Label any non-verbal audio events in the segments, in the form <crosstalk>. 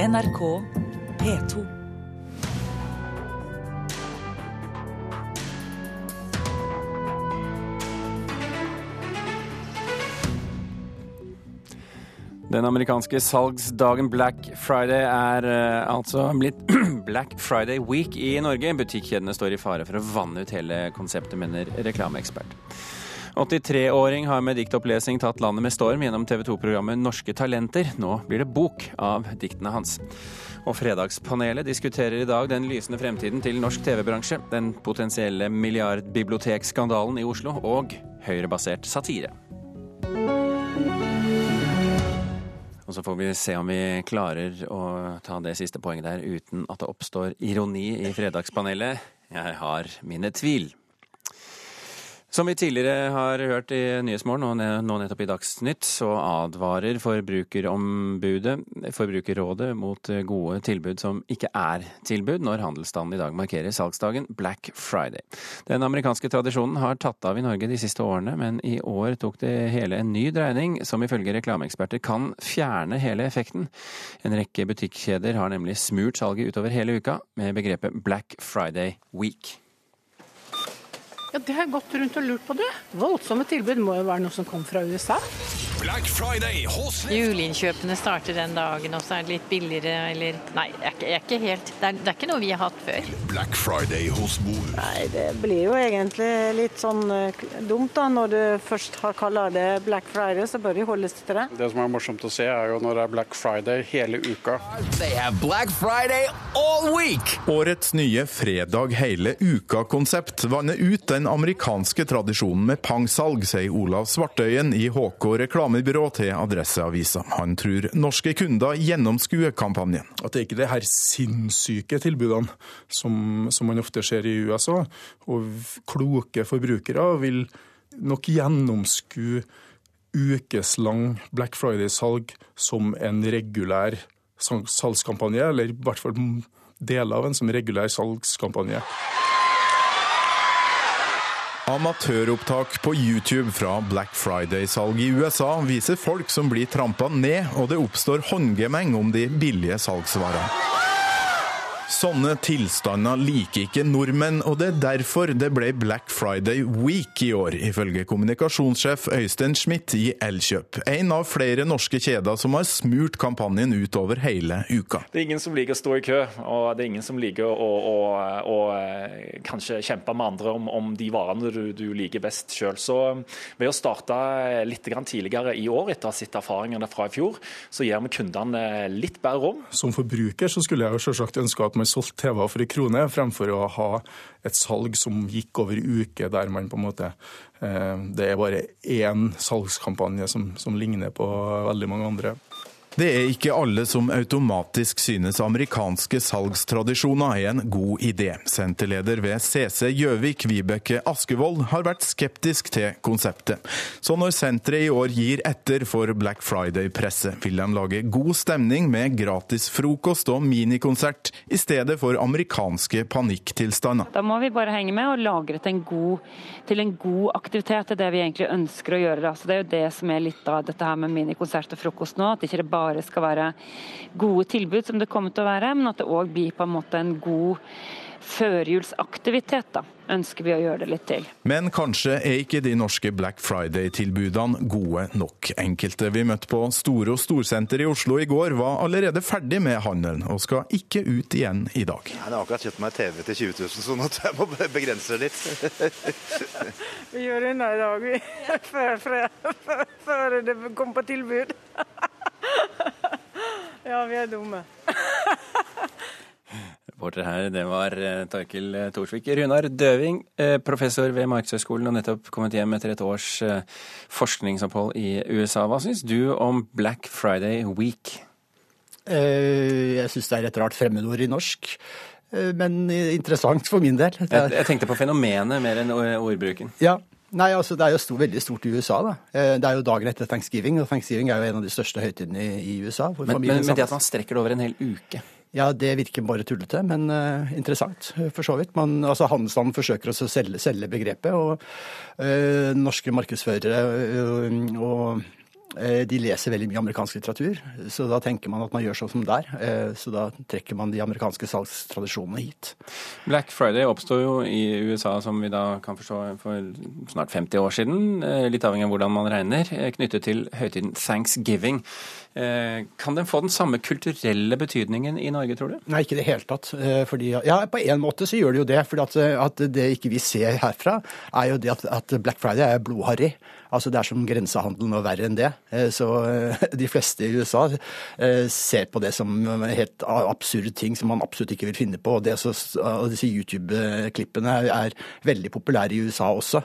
NRK P2. Den amerikanske salgsdagen Black Friday er eh, altså blitt <clears throat> Black Friday Week i Norge. Butikkjedene står i fare for å vanne ut hele konseptet, mener reklameekspert. 83-åring har med diktopplesing tatt landet med storm gjennom TV 2-programmet Norske talenter. Nå blir det bok av diktene hans. Og Fredagspanelet diskuterer i dag den lysende fremtiden til norsk TV-bransje, den potensielle milliardbibliotekskandalen i Oslo og høyrebasert satire. Og så får vi se om vi klarer å ta det siste poenget der uten at det oppstår ironi i Fredagspanelet. Jeg har mine tvil. Som vi tidligere har hørt i Nyhetsmorgen og nå nettopp i Dagsnytt, så advarer Forbrukerombudet, Forbrukerrådet, mot gode tilbud som ikke er tilbud, når handelsstanden i dag markerer salgsdagen Black Friday. Den amerikanske tradisjonen har tatt av i Norge de siste årene, men i år tok det hele en ny dreining, som ifølge reklameeksperter kan fjerne hele effekten. En rekke butikkjeder har nemlig smurt salget utover hele uka med begrepet Black Friday Week. Ja, Det har jeg gått rundt og lurt på, du. Voldsomme tilbud må jo være noe som kom fra USA. Black Friday hos Juleinnkjøpene starter den dagen, og så er det litt billigere, eller Nei, jeg er er ikke helt det er, det er ikke noe vi har hatt før. Black Friday hos Mor. Nei, det blir jo egentlig litt sånn eh, dumt da. Når du først har kalla det Black Friday, så bør de holdes til det. Det som er morsomt å se, er jo når det er Black Friday hele uka. They have Black Friday all week. Årets nye fredag hele uka-konsept vanner ut den amerikanske tradisjonen med pangsalg, sier Olav Svartøyen i HK reklamebyrå til Adresseavisa. Han tror norske kunder gjennomskuer kampanjen. At det ikke er de her sinnssyke tilbudene som, som man ofte ser i USA. Og kloke forbrukere vil nok gjennomskue ukeslang Black Friday-salg som en regulær salgskampanje, eller i hvert fall deler av en som regulær salgskampanje. Amatøropptak på YouTube fra Black Friday-salg i USA viser folk som blir trampa ned, og det oppstår håndgemeng om de billige salgsvarene. Sånne tilstander liker ikke nordmenn, og det er derfor det ble Black Friday Week i år, ifølge kommunikasjonssjef Øystein Schmidt i Elkjøp. En av flere norske kjeder som har smurt kampanjen utover hele uka. Det er ingen som liker å stå i kø, og det er ingen som liker å, å, å, å kanskje kjempe med andre om, om de varene du, du liker best sjøl. Så ved å starte litt tidligere i år, etter å ha sett erfaringene fra i fjor, så gir vi kundene litt bedre rom. Som forbruker så skulle jeg jo selvsagt ønske at man solgte TV for en krone, fremfor å ha et salg som gikk over uke, der man på en måte eh, Det er bare én salgskampanje som, som ligner på veldig mange andre. Det er ikke alle som automatisk synes amerikanske salgstradisjoner er en god idé. Senterleder ved CC Gjøvik, Vibeke Askevold, har vært skeptisk til konseptet. Så når senteret i år gir etter for Black Friday-presset, vil de lage god stemning med gratis frokost og minikonsert, i stedet for amerikanske panikktilstander. Da må vi bare henge med og lagre til en god, til en god aktivitet. Det er det vi egentlig ønsker å gjøre. Så det er jo det som er litt av dette her med minikonsert og frokost nå. at ikke det bare bare skal være gode tilbud, som det kommer til å være, men at det òg blir på en måte en god førjulsaktivitet. da, ønsker vi å gjøre det litt til. Men kanskje er ikke de norske Black Friday-tilbudene gode nok. Enkelte vi møtte på Store og Storsenter i Oslo i går, var allerede ferdig med handelen, og skal ikke ut igjen i dag. Jeg har akkurat kjøpt meg TV til 20 000, så nå tror jeg må begrense det litt. <laughs> vi gjør unna i dag, vi. <laughs> Før, før, før det kom på tilbud. <laughs> ja, vi er dumme. <laughs> Reporter her, det var Torkil Thorsvik. Runar Døving, professor ved Markedshøgskolen og nettopp kommet hjem etter et års forskningsopphold i USA. Hva syns du om Black Friday Week? Jeg syns det er et rart fremmedord i norsk. Men interessant for min del. Jeg, jeg tenkte på fenomenet mer enn ordbruken. Ja, Nei, altså Det er jo stor, veldig stort i USA. da. Det er jo dagen etter thanksgiving, og thanksgiving er jo en av de største høytidene i, i USA. Men, men, men det at man strekker det over en hel uke? Ja, det virker bare tullete, men uh, interessant for så vidt. Man, altså Handelsstanden forsøker også å selge, selge begrepet, og uh, norske markedsførere uh, og Eh, De leser veldig mye amerikansk litteratur, så da tenker man at man gjør sånn som der. Eh, Så da trekker man de amerikanske salgstradisjonene hit. Black Friday oppsto jo i USA, som vi da kan forstå, for snart 50 år siden. eh, Litt avhengig av hvordan man regner, eh, knyttet til høytiden thanksgiving. Eh, Kan den få den samme kulturelle betydningen i Norge, tror du? Nei, ikke i det hele tatt. Eh, Fordi, ja, på en måte så gjør det jo det. For at, at det ikke vi ser herfra, er jo det at, at Black Friday er blodharry. Altså Det er som grensehandelen og verre enn det. Eh, Så eh, de fleste i USA eh, ser på det som helt absurde ting som man absolutt ikke vil finne på. Og, det så, og disse YouTube-klippene er, er veldig populære i USA også.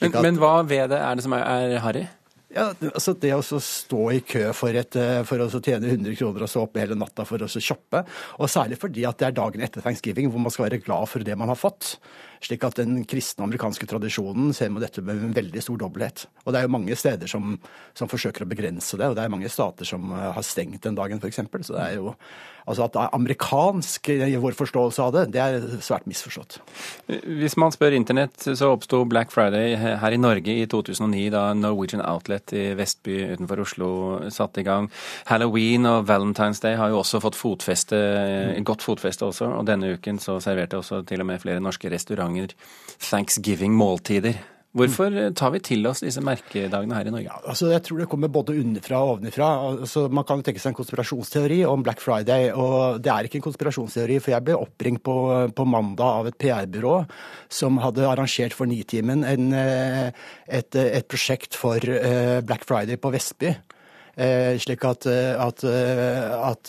Men, at- men hva ved det er det som er, er harry? Ja, altså Det å stå i kø for, et, eh, for å tjene 100 kroner og stå opp hele natta for å så shoppe, og særlig fordi at det er dagen etter thanksgiving hvor man skal være glad for det man har fått. Slik at den kristne amerikanske tradisjonen ser med dette med en veldig stor dobbelthet. Og det er jo mange steder som, som forsøker å begrense det, og det er mange stater som eh, har stengt den dagen f.eks. Så det er jo Altså at det er amerikansk i vår forståelse av det, det er svært misforstått. Hvis man spør internett, så oppsto Black Friday her i Norge i 2009, da Norwegian Outlet i Vestby utenfor Oslo satte i gang. Halloween og Valentine's Day har jo også fått fotfeste, godt fotfeste også, og denne uken så serverte også til og med flere norske restauranter Thanksgiving-måltider. Hvorfor tar vi til oss disse merkedagene her i Norge? Altså, jeg tror det kommer både underfra og ovenifra. Altså, man kan tenke seg en konspirasjonsteori om Black Friday, og det er ikke en konspirasjonsteori, for jeg ble oppringt på, på mandag av et PR-byrå som hadde arrangert for Nitimen en, eh, et, et prosjekt for eh, Black Friday på Vestby. Eh, slik at, eh, at, eh, at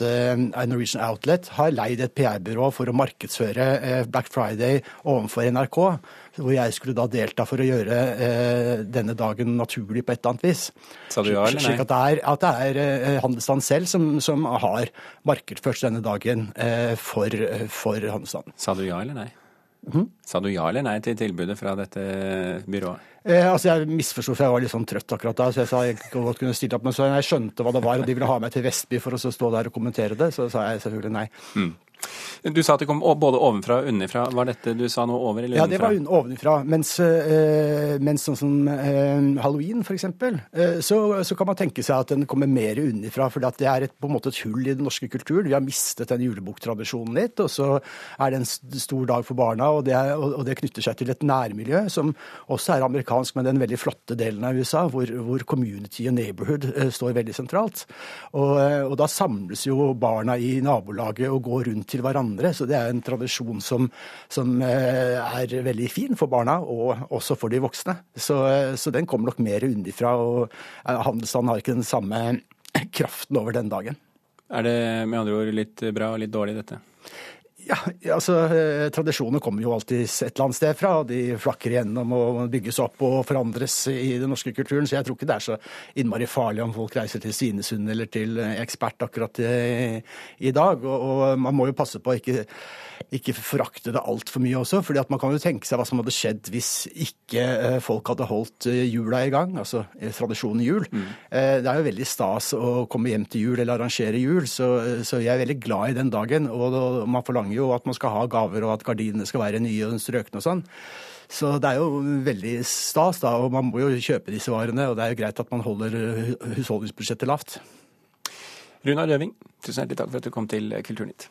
Norwegian Outlet har leid et PR-byrå for å markedsføre Black Friday overfor NRK. Hvor jeg skulle da delta for å gjøre denne dagen naturlig på et eller annet vis. Sa du ja eller nei? Slik at det er, at det er handelsstanden selv som, som har markedsført denne dagen for, for handelsstanden. Sa du ja eller nei? Mhm. Sa du ja eller nei til tilbudet fra dette byrået? Eh, altså Jeg misforsto, for jeg var litt sånn trøtt akkurat da. Så jeg sa jeg godt kunne stilt opp, men så jeg skjønte hva det var, og de ville ha meg til Vestby for å så stå der og kommentere det, så sa jeg selvfølgelig nei. Du sa at det kom både ovenfra og underfra. Var dette du sa noe over eller underfra? Ja, det var ovenfra. Mens, eh, mens sånn som eh, halloween, f.eks., øh, så, så kan man tenke seg at den kommer mer underfra. For det er et, på en måte et hull i den norske kulturen. Vi har mistet den juleboktradisjonen litt. Og så er det en stor dag for barna, og det, er, og, det knytter seg til et nærmiljø som også er amerikansk, men den veldig flotte delen av USA, hvor, hvor community og neighborhood eh, står veldig sentralt. Og, eh, og da samles jo barna i nabolaget og går rundt til hverandre. Så det er en tradisjon som, som eh, er veldig fin for barna, og også for de voksne. Så, eh, så den kommer nok mer unnifra, og eh, handelsstanden har ikke den samme <clears throat> kraften over den dagen. Er det med andre ord litt bra og litt dårlig, dette? Ja, altså eh, Tradisjoner kommer jo alltid et eller annet sted fra. De flakker igjennom og bygges opp og forandres i den norske kulturen. Så jeg tror ikke det er så innmari farlig om folk reiser til Svinesund eller til eh, ekspert akkurat i, i dag. Og, og man må jo passe på å ikke, ikke forakte det altfor mye også. fordi at man kan jo tenke seg hva som hadde skjedd hvis ikke eh, folk hadde holdt eh, jula i gang. Altså eh, tradisjonen jul. Mm. Det er jo veldig stas å komme hjem til jul eller arrangere jul, så, så jeg er veldig glad i den dagen. Og man forlanger jo at man skal ha gaver, og at gardinene skal være nye og strøkne og sånn. Så det er jo veldig stas, da, og man må jo kjøpe disse varene. Og det er jo greit at man holder husholdningsbudsjettet lavt. Runar Røving, tusen hjertelig takk for at du kom til Kulturnytt.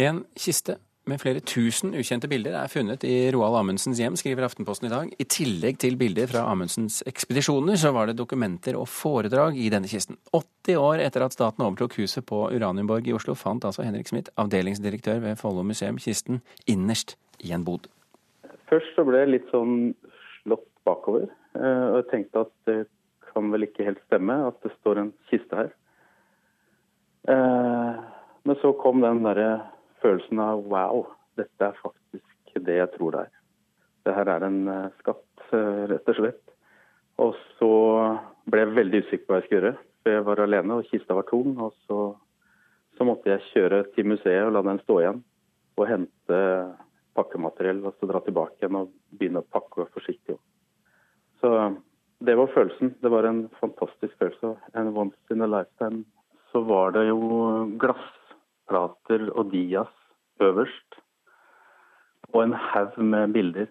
En kiste med flere tusen ukjente bilder er funnet i Roald Amundsens hjem, skriver Aftenposten i dag. I tillegg til bilder fra Amundsens ekspedisjoner, så var det dokumenter og foredrag i denne kisten. 80 år etter at staten overtok huset på Uranienborg i Oslo, fant altså Henrik Smith, avdelingsdirektør ved Follo museum, kisten innerst i en bod. Først så ble jeg litt sånn slått bakover. eh, Og jeg tenkte at det kan vel ikke helt stemme at det står en kiste her. Eh, Men så kom den derre følelsen av wow, dette er faktisk det jeg tror det er. Det her er en eh, skatt, eh, rett og slett. Og så ble jeg veldig usikker på hva jeg skulle gjøre. For jeg var alene, og kista var tom. Og så, så måtte jeg kjøre til museet og la den stå igjen. Og hente pakkemateriell og så dra tilbake igjen og begynne å pakke forsiktig. Så det var følelsen. Det var en fantastisk følelse. En once in a lifetime. Så var det jo glassplater og Dias øverst. Og en haug med bilder,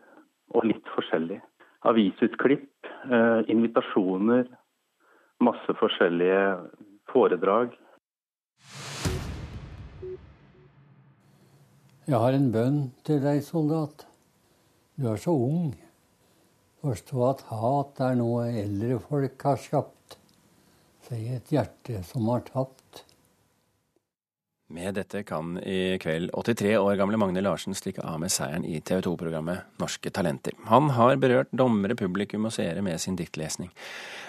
og litt forskjellig. Avisutklipp, eh, invitasjoner, masse forskjellige foredrag. Jeg har en bønn til deg, soldat. Du er så ung. Forstå at hat er noe eldre folk har skapt. Sier et hjerte som har tapt. Med dette kan i kveld 83 år gamle Magne Larsen stikke av med seieren i TV 2-programmet Norske talenter. Han har berørt dommere, publikum og seere med sin diktlesning.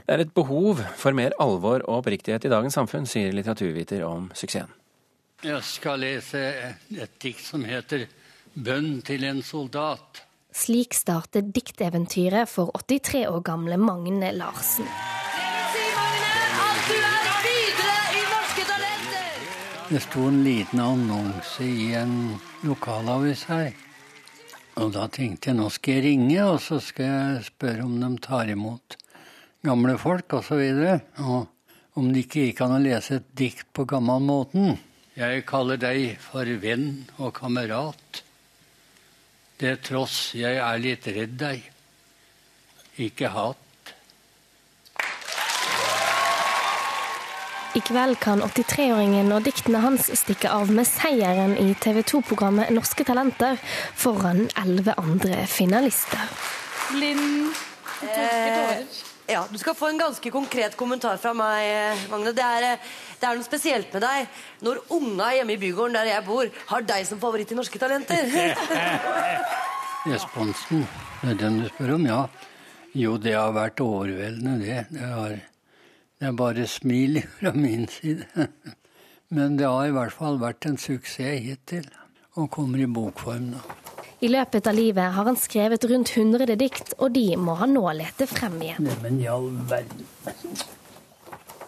Det er et behov for mer alvor og oppriktighet i dagens samfunn, sier litteraturviter om suksessen. Jeg skal lese et dikt som heter 'Bønn til en soldat'. Slik starter dikteventyret for 83 år gamle Magne Larsen. Det sto en liten annonse i en lokalavis her. Og da tenkte jeg nå skal jeg ringe, og så skal jeg spørre om de tar imot gamle folk osv. Og, og om det ikke gikk an å lese et dikt på gammelmåten. Jeg kaller deg for venn og kamerat. Det tross jeg er litt redd deg. Ikke hat. I kveld kan 83-åringen og diktene hans stikke av med seieren i TV 2-programmet Norske talenter foran elleve andre finalister. Blind eh, ja, du skal få en ganske konkret kommentar fra meg, Magne. Det er, eh, det er noe spesielt med deg når unga hjemme i bygården der jeg bor, har deg som favoritt i Norske talenter. <laughs> Responsen, er den du spør om? Ja. Jo, det har vært overveldende, det. Det, har, det er bare smil <laughs> fra min side. Men det har i hvert fall vært en suksess hittil, og kommer i bokform nå. I løpet av livet har han skrevet rundt 100 dikt, og de må han nå lete frem igjen. Neimen i all verden.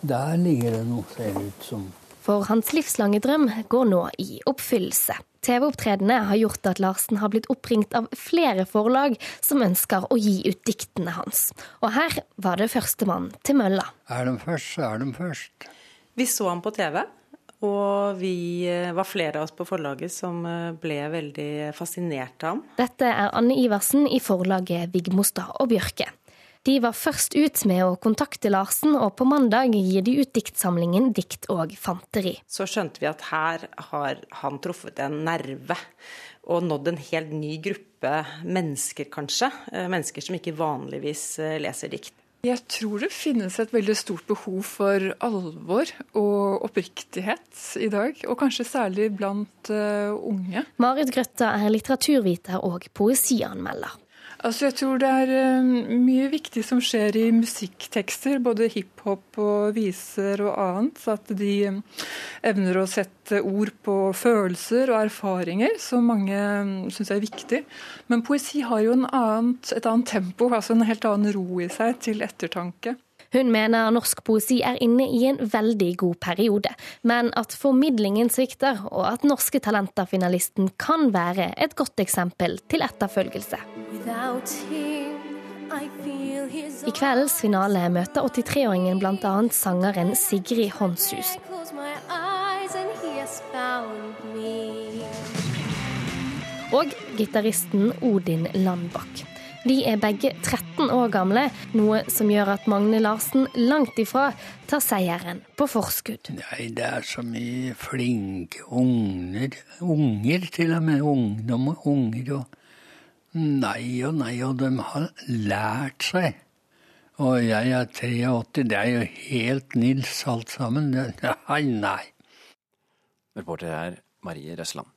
Der ligger det noe, ser det ut som. For hans livslange drøm går nå i oppfyllelse. TV-opptredenene har gjort at Larsen har blitt oppringt av flere forlag som ønsker å gi ut diktene hans. Og her var det førstemann til mølla. Er de først, så er de først. Vi så ham på TV, og vi eh, var flere av oss på forlaget som eh, ble veldig fascinert av ham. Dette er Anne Iversen i forlaget Vigmostad og Bjørke. De var først ut med å kontakte Larsen, og på mandag gir de ut diktsamlingen Dikt og fanteri. Så skjønte vi at her har han truffet en nerve. Og nådd en helt ny gruppe mennesker, kanskje. Eh, Mennesker som ikke vanligvis eh, leser dikt. Jeg tror det finnes et veldig stort behov for alvor og oppriktighet i dag. Og kanskje særlig blant uh, unge. Marit Grøtta er litteraturviter og poesianmelder. Altså, jeg tror det er uh, mye viktig som skjer i musikktekster, både hiphop og viser og annet. At de um, evner å sette ord på følelser og erfaringer, som mange um, syns er viktig. Men poesi har jo annet, et annet tempo, altså en helt annen ro i seg til ettertanke. Hun mener norsk poesi er inne i en veldig god periode, men at formidlingen svikter, og at Norske Talenter-finalisten kan være et godt eksempel til etterfølgelse. I kveldens finale møter 83-åringen bl.a. sangeren Sigrid Håndshus. Og gitaristen Odin Landbakk. De er begge 13 år gamle, noe som gjør at Magne Larsen langt ifra tar seieren på forskudd. Nei, det er så mye flinke unger. Unger, til og med. Ungdom og unger. og Nei og nei, og de har lært seg. Og jeg er 83, det er jo helt Nils alt sammen. <laughs> Nei, nei. Reporter her Marie Røsland.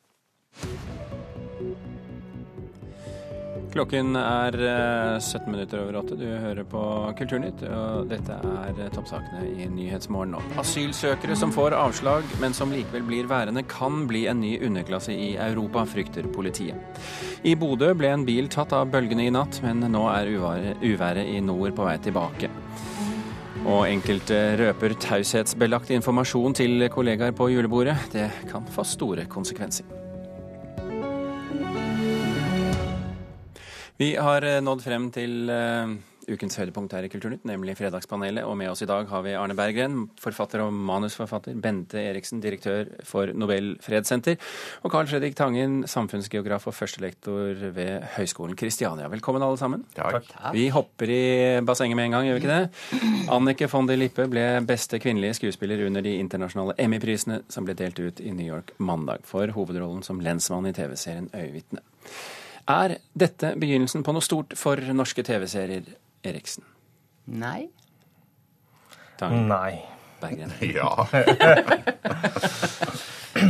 Klokken er 17 minutter over åtte. Du hører på Kulturnytt, og dette er toppsakene i Nyhetsmorgen nå. Asylsøkere som får avslag, men som likevel blir værende, kan bli en ny underklasse i Europa, frykter politiet. I Bodø ble en bil tatt av bølgene i natt, men nå er uværet i nord på vei tilbake. Og enkelte røper taushetsbelagt informasjon til kollegaer på julebordet. Det kan få store konsekvenser. Vi har nådd frem til ukens høydepunkt her i Kulturnytt, nemlig Fredagspanelet. Og med oss i dag har vi Arne Berggren, forfatter og manusforfatter, Bente Eriksen, direktør for Nobel fredssenter, og Carl Fredrik Tangen, samfunnsgeograf og førstelektor ved Høgskolen Kristiania. Velkommen, alle sammen. Takk. Vi hopper i bassenget med en gang, gjør vi ikke det? Annike von der Lippe ble beste kvinnelige skuespiller under de internasjonale Emmy-prisene som ble delt ut i New York mandag for hovedrollen som lensmann i TV-serien Øyevitne. Er dette begynnelsen på noe stort for norske TV-serier, Eriksen? Nei. Tangen? Nei. Berggren? <laughs> Ja. <laughs>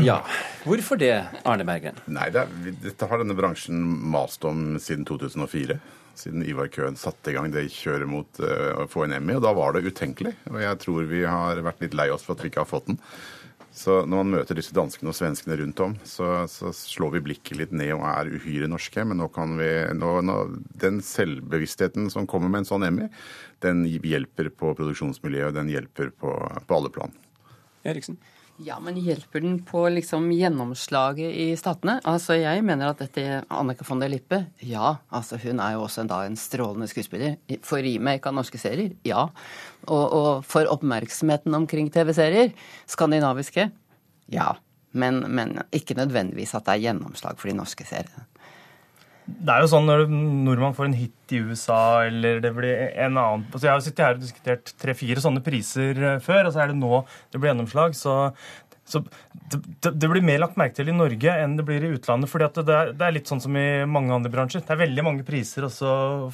ja. Hvorfor det, Arne Berggren? Nei, det er, Dette har denne bransjen mast om siden 2004. Siden Ivar Køhn satte i gang det kjøret mot uh, å få en Emmy. Og da var det utenkelig. Og jeg tror vi har vært litt lei oss for at vi ikke har fått den. Så når man møter disse danskene og svenskene rundt om, så, så slår vi blikket litt ned og er uhyre norske. Men nå kan vi nå, nå, Den selvbevisstheten som kommer med en sånn Emmy, den hjelper på produksjonsmiljøet, den hjelper på, på alle plan. Eriksen? Ja, men hjelper den på liksom gjennomslaget i statene? Altså, Jeg mener at dette Annike von der Lippe Ja, altså hun er jo også en, da en strålende skuespiller. For remake av norske serier? Ja. Og, og for oppmerksomheten omkring TV-serier? Skandinaviske? Ja. Men, men ikke nødvendigvis at det er gjennomslag for de norske seriene. Det er jo sånn når nordmann får en hit i USA, eller det blir en annen altså Jeg har sittet her og diskutert tre-fire sånne priser eh, før, og så er det nå det blir gjennomslag. Så, så det, det, blir mer lagt merke til i Norge enn det blir i utlandet. fordi det er, det er, litt sånn som i mange andre bransjer. Det er veldig mange priser å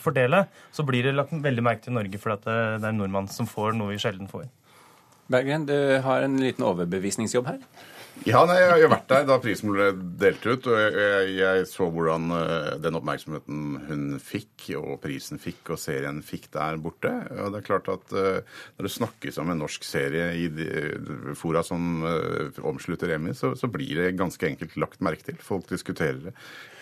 fordele. Så blir det lagt veldig merke til i Norge fordi det, det er en nordmann som får noe vi sjelden får. Berggren, du har en liten overbevisningsjobb her? Ja, nei, jeg har vært der da prisen ble delt ut. Og jeg, jeg, så hvordan eh, den oppmerksomheten hun fikk, og prisen fikk, og serien fikk der borte. Og det er klart at uh, når det snakkes om en norsk serie i de fora som uh, omslutter Emmy, så, så, blir det ganske enkelt lagt merke til. Folk diskuterer det.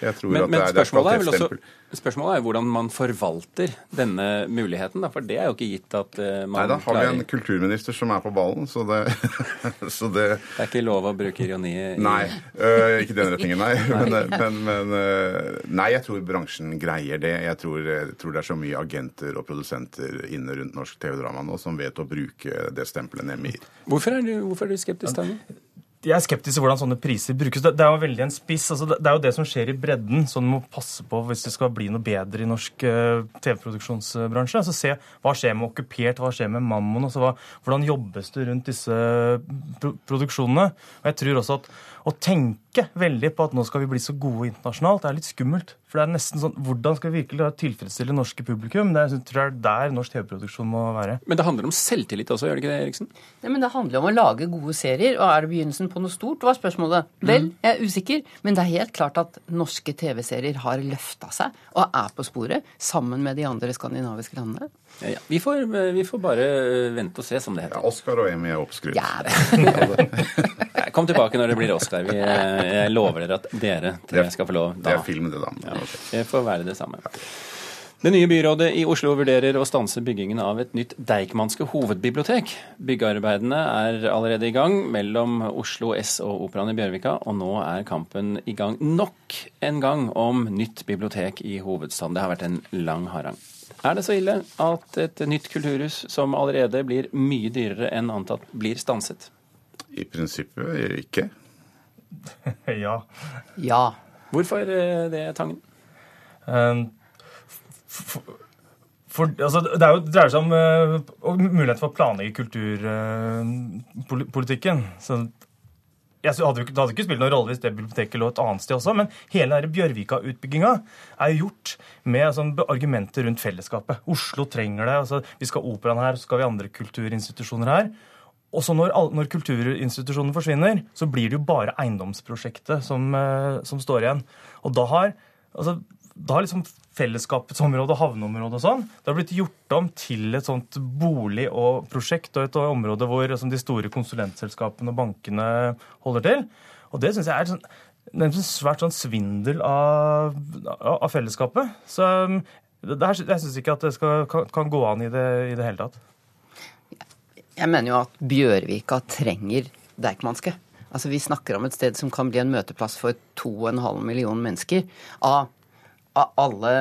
men, men spørsmålet, er vel også, spørsmålet er jo hvordan man forvalter denne muligheten, da, for det er jo ikke gitt at uh, man klarer Nei, da har vi en kulturminister som er på ballen, så det, <laughs> så det Det er ikke lov å bruke ironi i Nei, øh, ikke den retningen, <laughs> nei. Men, men, men øh, Nei, jeg tror bransjen greier det. Jeg tror, jeg tror, det er så mye agenter og produsenter inne rundt norsk TV-drama nå som vet å bruke det stempelet NMI gir. Hvorfor er du, hvorfor er du skeptisk, Tangen? Jeg er skeptisk til hvordan sånne priser brukes. Det, er jo veldig en spiss. Altså det, er jo det som skjer i bredden, som du må passe på hvis det skal bli noe bedre i norsk uh, TV-produksjonsbransje. Altså se hva skjer med Okkupert, hva skjer med Mammon? Altså hva, hvordan jobbes det rundt disse pro produksjonene? Og jeg tror også at å tenke veldig på at nå skal vi bli så gode internasjonalt, det er litt skummelt. For det er nesten sånn, Hvordan skal vi virkelig tilfredsstille norske publikum? Det er, tror jeg, der norsk TV-produksjon må være. Men det handler om selvtillit også, gjør det ikke det, Eriksen? Nei, men Det handler om å lage gode serier. Og er det begynnelsen på noe stort, var spørsmålet. Vel, mm. jeg er usikker, men det er helt klart at norske TV-serier har løfta seg og er på sporet, sammen med de andre skandinaviske landene. Ja. Vi, får, vi, får, bare vente og se, som det heter. Ja, Oscar og Emmy er oppskrytt. Ja, <laughs> Kom tilbake når det blir Oscar. Vi, jeg lover dere at dere tre skal få lov da. Det er film, det, da. Det får være det samme. Det nye byrådet i Oslo vurderer å stanse byggingen av et nytt Deichmanske hovedbibliotek. Byggearbeidene er allerede i gang mellom Oslo S og Operaen i Bjørvika, og nå er kampen i gang nok en gang om nytt bibliotek i hovedstaden. Det har vært en lang harang. Er det så ille at et nytt kulturhus som allerede blir mye dyrere enn antatt, blir stanset? I prinsippet ikke. <laughs> ja. Ja. Hvorfor eh, det, Tangen? Um, for, altså, det, jo, det, dreier seg om uh, mulighet for å planlegge kulturpolitikken. Uh, jeg hadde, det hadde ikke spilt noen rolle hvis det biblioteket lå et annet sted også, men hele Bjørvika-utbygginga er gjort med sånn, argumenter rundt fellesskapet. Oslo trenger det. Altså, vi skal ha operaen her, så skal vi andre kulturinstitusjoner her. Og så når, når kulturinstitusjonene forsvinner, så blir det jo bare eiendomsprosjektet som, uh, som står igjen. Og da har, altså, da har liksom fellesskapets område, havneområdet og sånn, det har blitt gjort om til et sånt bolig- og prosjekt og et område hvor de store konsulentselskapene og bankene holder til. Og det syns jeg er sånn, en svært sånn svindel av, av fellesskapet. Så det, her, jeg syns ikke at det skal, kan, kan, gå an i det, i det hele tatt. Jeg mener jo at Bjørvika trenger Deichmanske. Altså, vi snakker om et sted som kan bli en møteplass for 2,5 millioner mennesker. Av alle,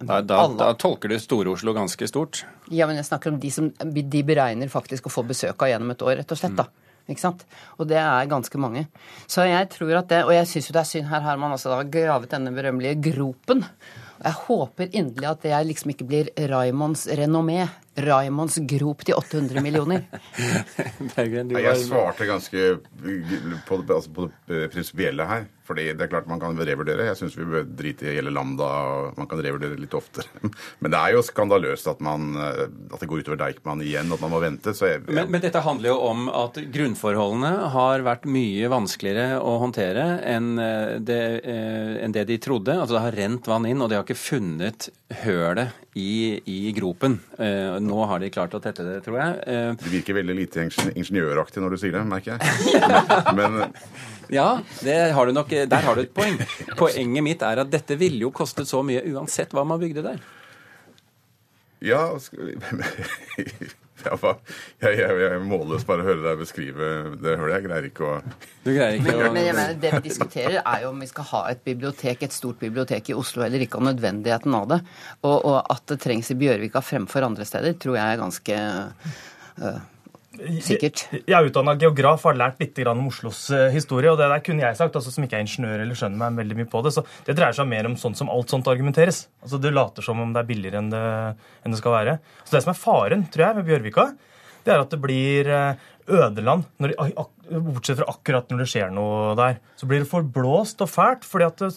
Da, da, alle da tolker du Stor-Oslo ganske stort. Ja, men jeg snakker om de som de beregner faktisk å få besøk av gjennom et år, rett og slett. da. Ikke sant? Og det er ganske mange. Så jeg tror at det, Og jeg syns jo det er synd, her har man altså da gravet denne berømmelige gropen. Jeg håper inderlig at det liksom ikke blir Raimonds renommé. Raimonds grop til 800 millioner. <laughs> Var- Jeg svarte ganske på det, altså på det prinsipielle her. Fordi det er klart man kan revurdere. Jeg syns vi bør drite i hele lambda. Man kan revurdere litt oftere. <laughs> Men det er jo skandaløst at, man, eh, at det går utover Deichman igjen, at man må vente. Så jeg, Men, men dette handler jo om at grunnforholdene har vært mye vanskeligere å håndtere enn eh, det, eh, enn det de trodde. Altså Det har rent vann inn, og de har ikke funnet hølet i, i gropen. Eh, Nå har de klart å tette det, tror jeg. Eh, Du virker veldig lite ingeniøraktig når du sier det, merker jeg. <laughs> Men Ja, det har du nok, der har du et poeng. Poenget mitt er at dette ville jo kostet så mye uansett hva man bygde der. ja, <laughs> Jeg, jeg, jeg er målløs bare å høre deg beskrive det hører Jeg greier ikke å Du greier ikke å Men jeg mener, det vi diskuterer, er jo om vi skal ha et bibliotek, et stort bibliotek i Oslo eller ikke, og nødvendigheten av det. Og, og at det trengs i Bjørvika fremfor andre steder, tror jeg er ganske øh, sikkert. Jeg er utdanna geograf og har lært litt om Oslos eh, historie. og Det der kunne jeg sagt, altså som ikke er ingeniør eller skjønner meg veldig mye på det. så Det dreier seg mer om sånn som alt sånt argumenteres. Altså Du later som om det er billigere enn det, enn det skal være. Så Det som er faren, tror jeg, med Bjørvika, det er at det blir eh, ødeland. Når bortsett fra akkurat når det skjer noe der. Så blir det for blåst og fælt. fordi at det,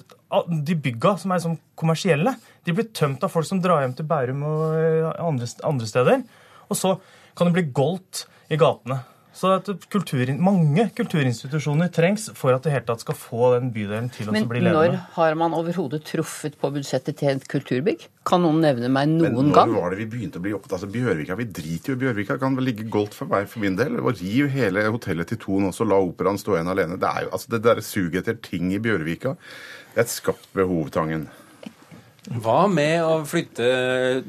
de bygga som er sånn kommersielle, de blir tømt av folk som drar hjem til Bærum og eh, andre, andre steder. Og så kan det bli goldt i gatene. Så at kultur, mange kulturinstitusjoner trengs for at det hele tatt skal få den bydelen til å Men når har man overhodet truffet på budsjettet til et kulturbygg? Kan noen nevne meg noen Men når gang? var det vi begynte å bli opptatt altså Bjørvika, Vi driter jo i Bjørvika. Kan vel ligge goldt for meg for min del. Og riv hele hotellet til to nå, så la operaen stå igjen alene. Det er jo, altså det der suget etter ting i Bjørvika, det er et skapt behov, Tangen. Hva med å flytte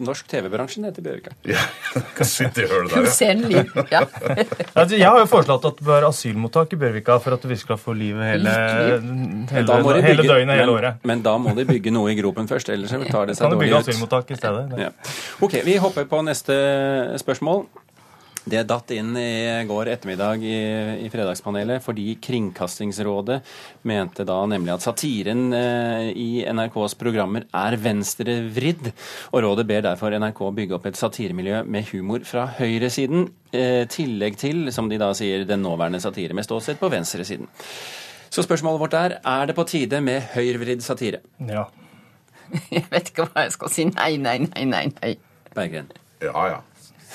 norsk TV-bransje ned til Bjørvika? Ja, <laughs> kan sitte i hølet der, ser en liv, ja. <laughs> Altså, Jeg har jo foreslått at det bør asylmottak i Bjørvika for at du virkelig skal få livet hele, Men hele, da hele døgnet, hele men, året. Men da må de bygge noe i gropen først, ellers tar det seg dårlig ut. Kan du bygge asylmottak i stedet? Ja. Ok, Vi hopper på neste spørsmål. Det datt inn i går ettermiddag i, i Fredagspanelet fordi Kringkastingsrådet mente da nemlig at satiren eh, i NRKs programmer er venstrevridd, og rådet ber derfor NRK bygge opp et satiremiljø med humor fra høyresiden, eh, tillegg til, som de da sier, den nåværende satire med ståsted på venstresiden. Så spørsmålet vårt er er det på tide med høyrevridd satire. Ja. <laughs> Jeg vet ikke hva jeg skal si. Nei, nei, nei, nei. nei. Berggren. Ja, ja.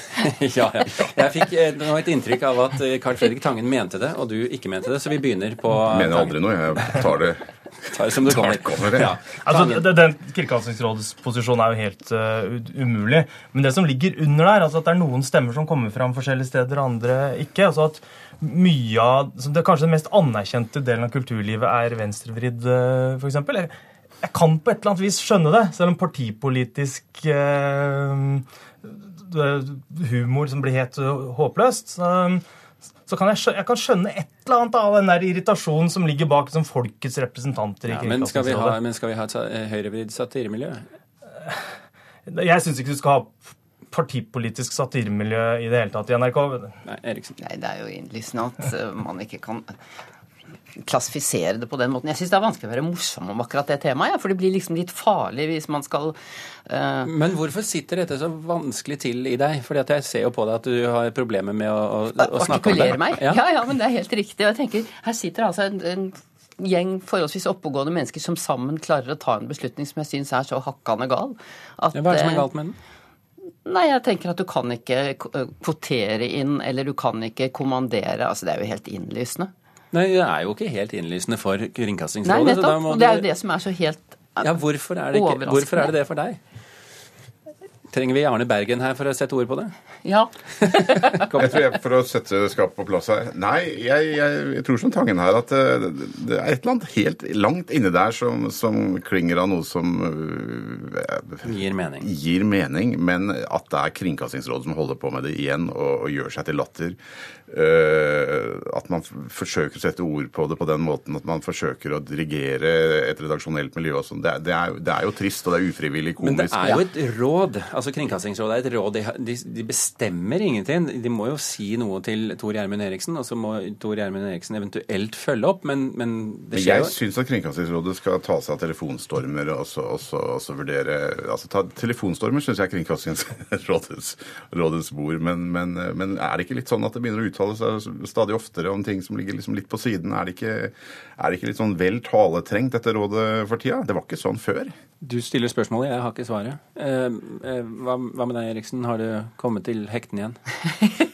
<laughs> ja, ja. Jeg fikk eh, nå et inntrykk av at eh, Carl Fredrik Tangen mente det, og du ikke mente det, så vi begynner på Mener aldri noe. Jeg tar det <laughs> Tar det som det tar kommer. det kommer. Ja. Altså, Den Kringkastingsrådets posisjon er jo helt uh, umulig. Men det som ligger under der, altså at det er noen stemmer som kommer fram forskjellige steder, og andre ikke. altså at mye av, så det Kanskje den mest anerkjente delen av kulturlivet er venstrevridd, uh, f.eks. Jeg, jeg kan på et eller annet vis skjønne det, selv om partipolitisk eh, humor som blir helt eh, håpløst. Så, så kan jeg, skjø- jeg kan skjønne et eller annet av den der irritasjonen som ligger bak som folkets representanter i Ja, men, skal vi ha, men skal vi ha et eh, høyrevridd satiremiljø? Jeg syns ikke du skal ha partipolitisk satiremiljø i det hele tatt i NRK. Nei, Eriksen. Nei, det er jo innlysende at eh, man ikke kan klassifisere det på den måten. Jeg syns det er vanskelig å være morsom om akkurat det temaet, ja, for det blir liksom litt farlig hvis man skal uh... Men hvorfor sitter dette så vanskelig til i deg? Fordi at jeg ser jo på deg at du har problemer med å, å, å snakke om det. artikulere meg. Ja. ja, men det er helt riktig. Og jeg tenker, her sitter altså en, en gjeng forholdsvis oppegående mennesker som sammen klarer å ta en beslutning som jeg syns er så hakkande gal. At, Hva er det som er eh, galt med den? Nei, jeg tenker at du kan ikke eh, kvotere inn, eller du kan ikke kommandere. Altså, det er jo helt innlysende. Nei, det er jo ikke helt innlysende for Nei, Kringkastingsrådet. så da nettopp. må Og det er jo det som er så helt Ja, hvorfor er, det ikke, hvorfor er det det for deg? Trenger vi Arne Bergen her for å sette ord på det? Ja. <laughs> Jeg tror jeg, For å sette skapet på plass her Nei, jeg, jeg, jeg tror som Tangen her at eh, det, det er et eller annet helt langt inni der som, som klinger av noe som uh, Gir mening. Gir mening, men at det er Kringkastingsrådet som holder på med det igjen og, og gjør seg til latter. Uh, at man f- forsøker å sette ord på det på den måten at man forsøker å dirigere et redaksjonelt miljø og sånn. Det, er- det, det er jo trist, og det er ufrivillig komisk. Men det er jo et råd. altså Kringkastingsrådet er et råd. De, de, bestemmer ingenting. De må jo si noe til Tor Gjermund Eriksen, og så må Tor Gjermund Eriksen eventuelt følge opp, men, men det Men jo jeg syns at Kringkastingsrådet skal ta seg av telefonstormer og så, og så, og så vurdere altså ta, Telefonstormer syns jeg er Kringkastingsrådets rådets bord, men, men, men er det ikke litt sånn at det begynner å uttale seg stadig oftere om ting som ligger liksom litt på siden? Er det ikke, er det ikke litt sånn vel taletrengt, dette rådet for tida? Det var ikke sånn før. Du stiller spørsmålet, jeg har ikke svaret. Eh, eh, hva, hva med deg, Eriksen? Har du kommet til hekten igjen? <laughs>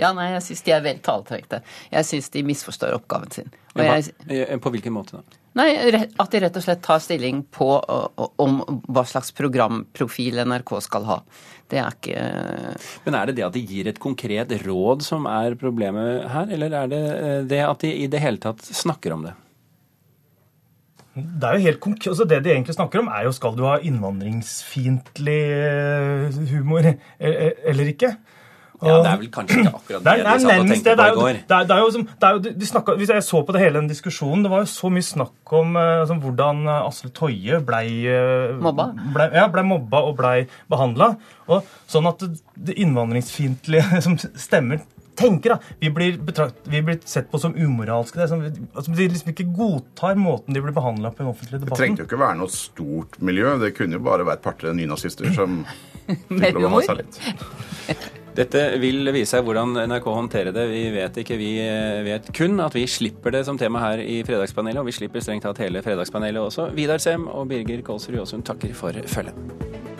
Ja, nei, jeg syns de er vel taletrengte. Jeg syns de misforstår oppgaven sin. Jeg, eh, på hvilken måte da? nei, At de rett og slett tar stilling på om hva slags programprofil NRK skal ha. Det er ikke Men er det det at de gir et konkret råd som er problemet her, eller er det eh, det at de i det hele tatt snakker om det? Det er jo helt konk altså Det de egentlig snakker om, er jo skal du ha innvandringsfiendtlig eh, humor eh, eh, eller ikke. Ja, det er vel kanskje ikke akkurat Det det de det satt og tenkte på i går. det er, det er jo som, det er jo, de snakket, hvis jeg så på det hele den diskusjonen, det var jo så mye snakk om altså, hvordan Asle Toje blei Mobba? Ble, ja, ble mobba og blei behandla. Sånn at det, det innvandringsfiendtlige <laughs> som stemmer tenker da, vi blir, betrakt, vi blir sett på som umoralske. Det er som, altså, de liksom ikke godtar måten de blir behandla på i den offentlige debatten. Det trengte jo ikke være noe stort miljø. Det kunne jo bare vært et par-tre nynazister som <laughs> ha humor? seg litt. Dette vil vise seg hvordan NRK håndterer det. Vi vet ikke. Vi vet kun at vi slipper det som tema her i Fredagspanelet, og vi slipper strengt tatt hele Fredagspanelet også. Vidar Sem og Birger Kolsrud Jåsund takker for følget.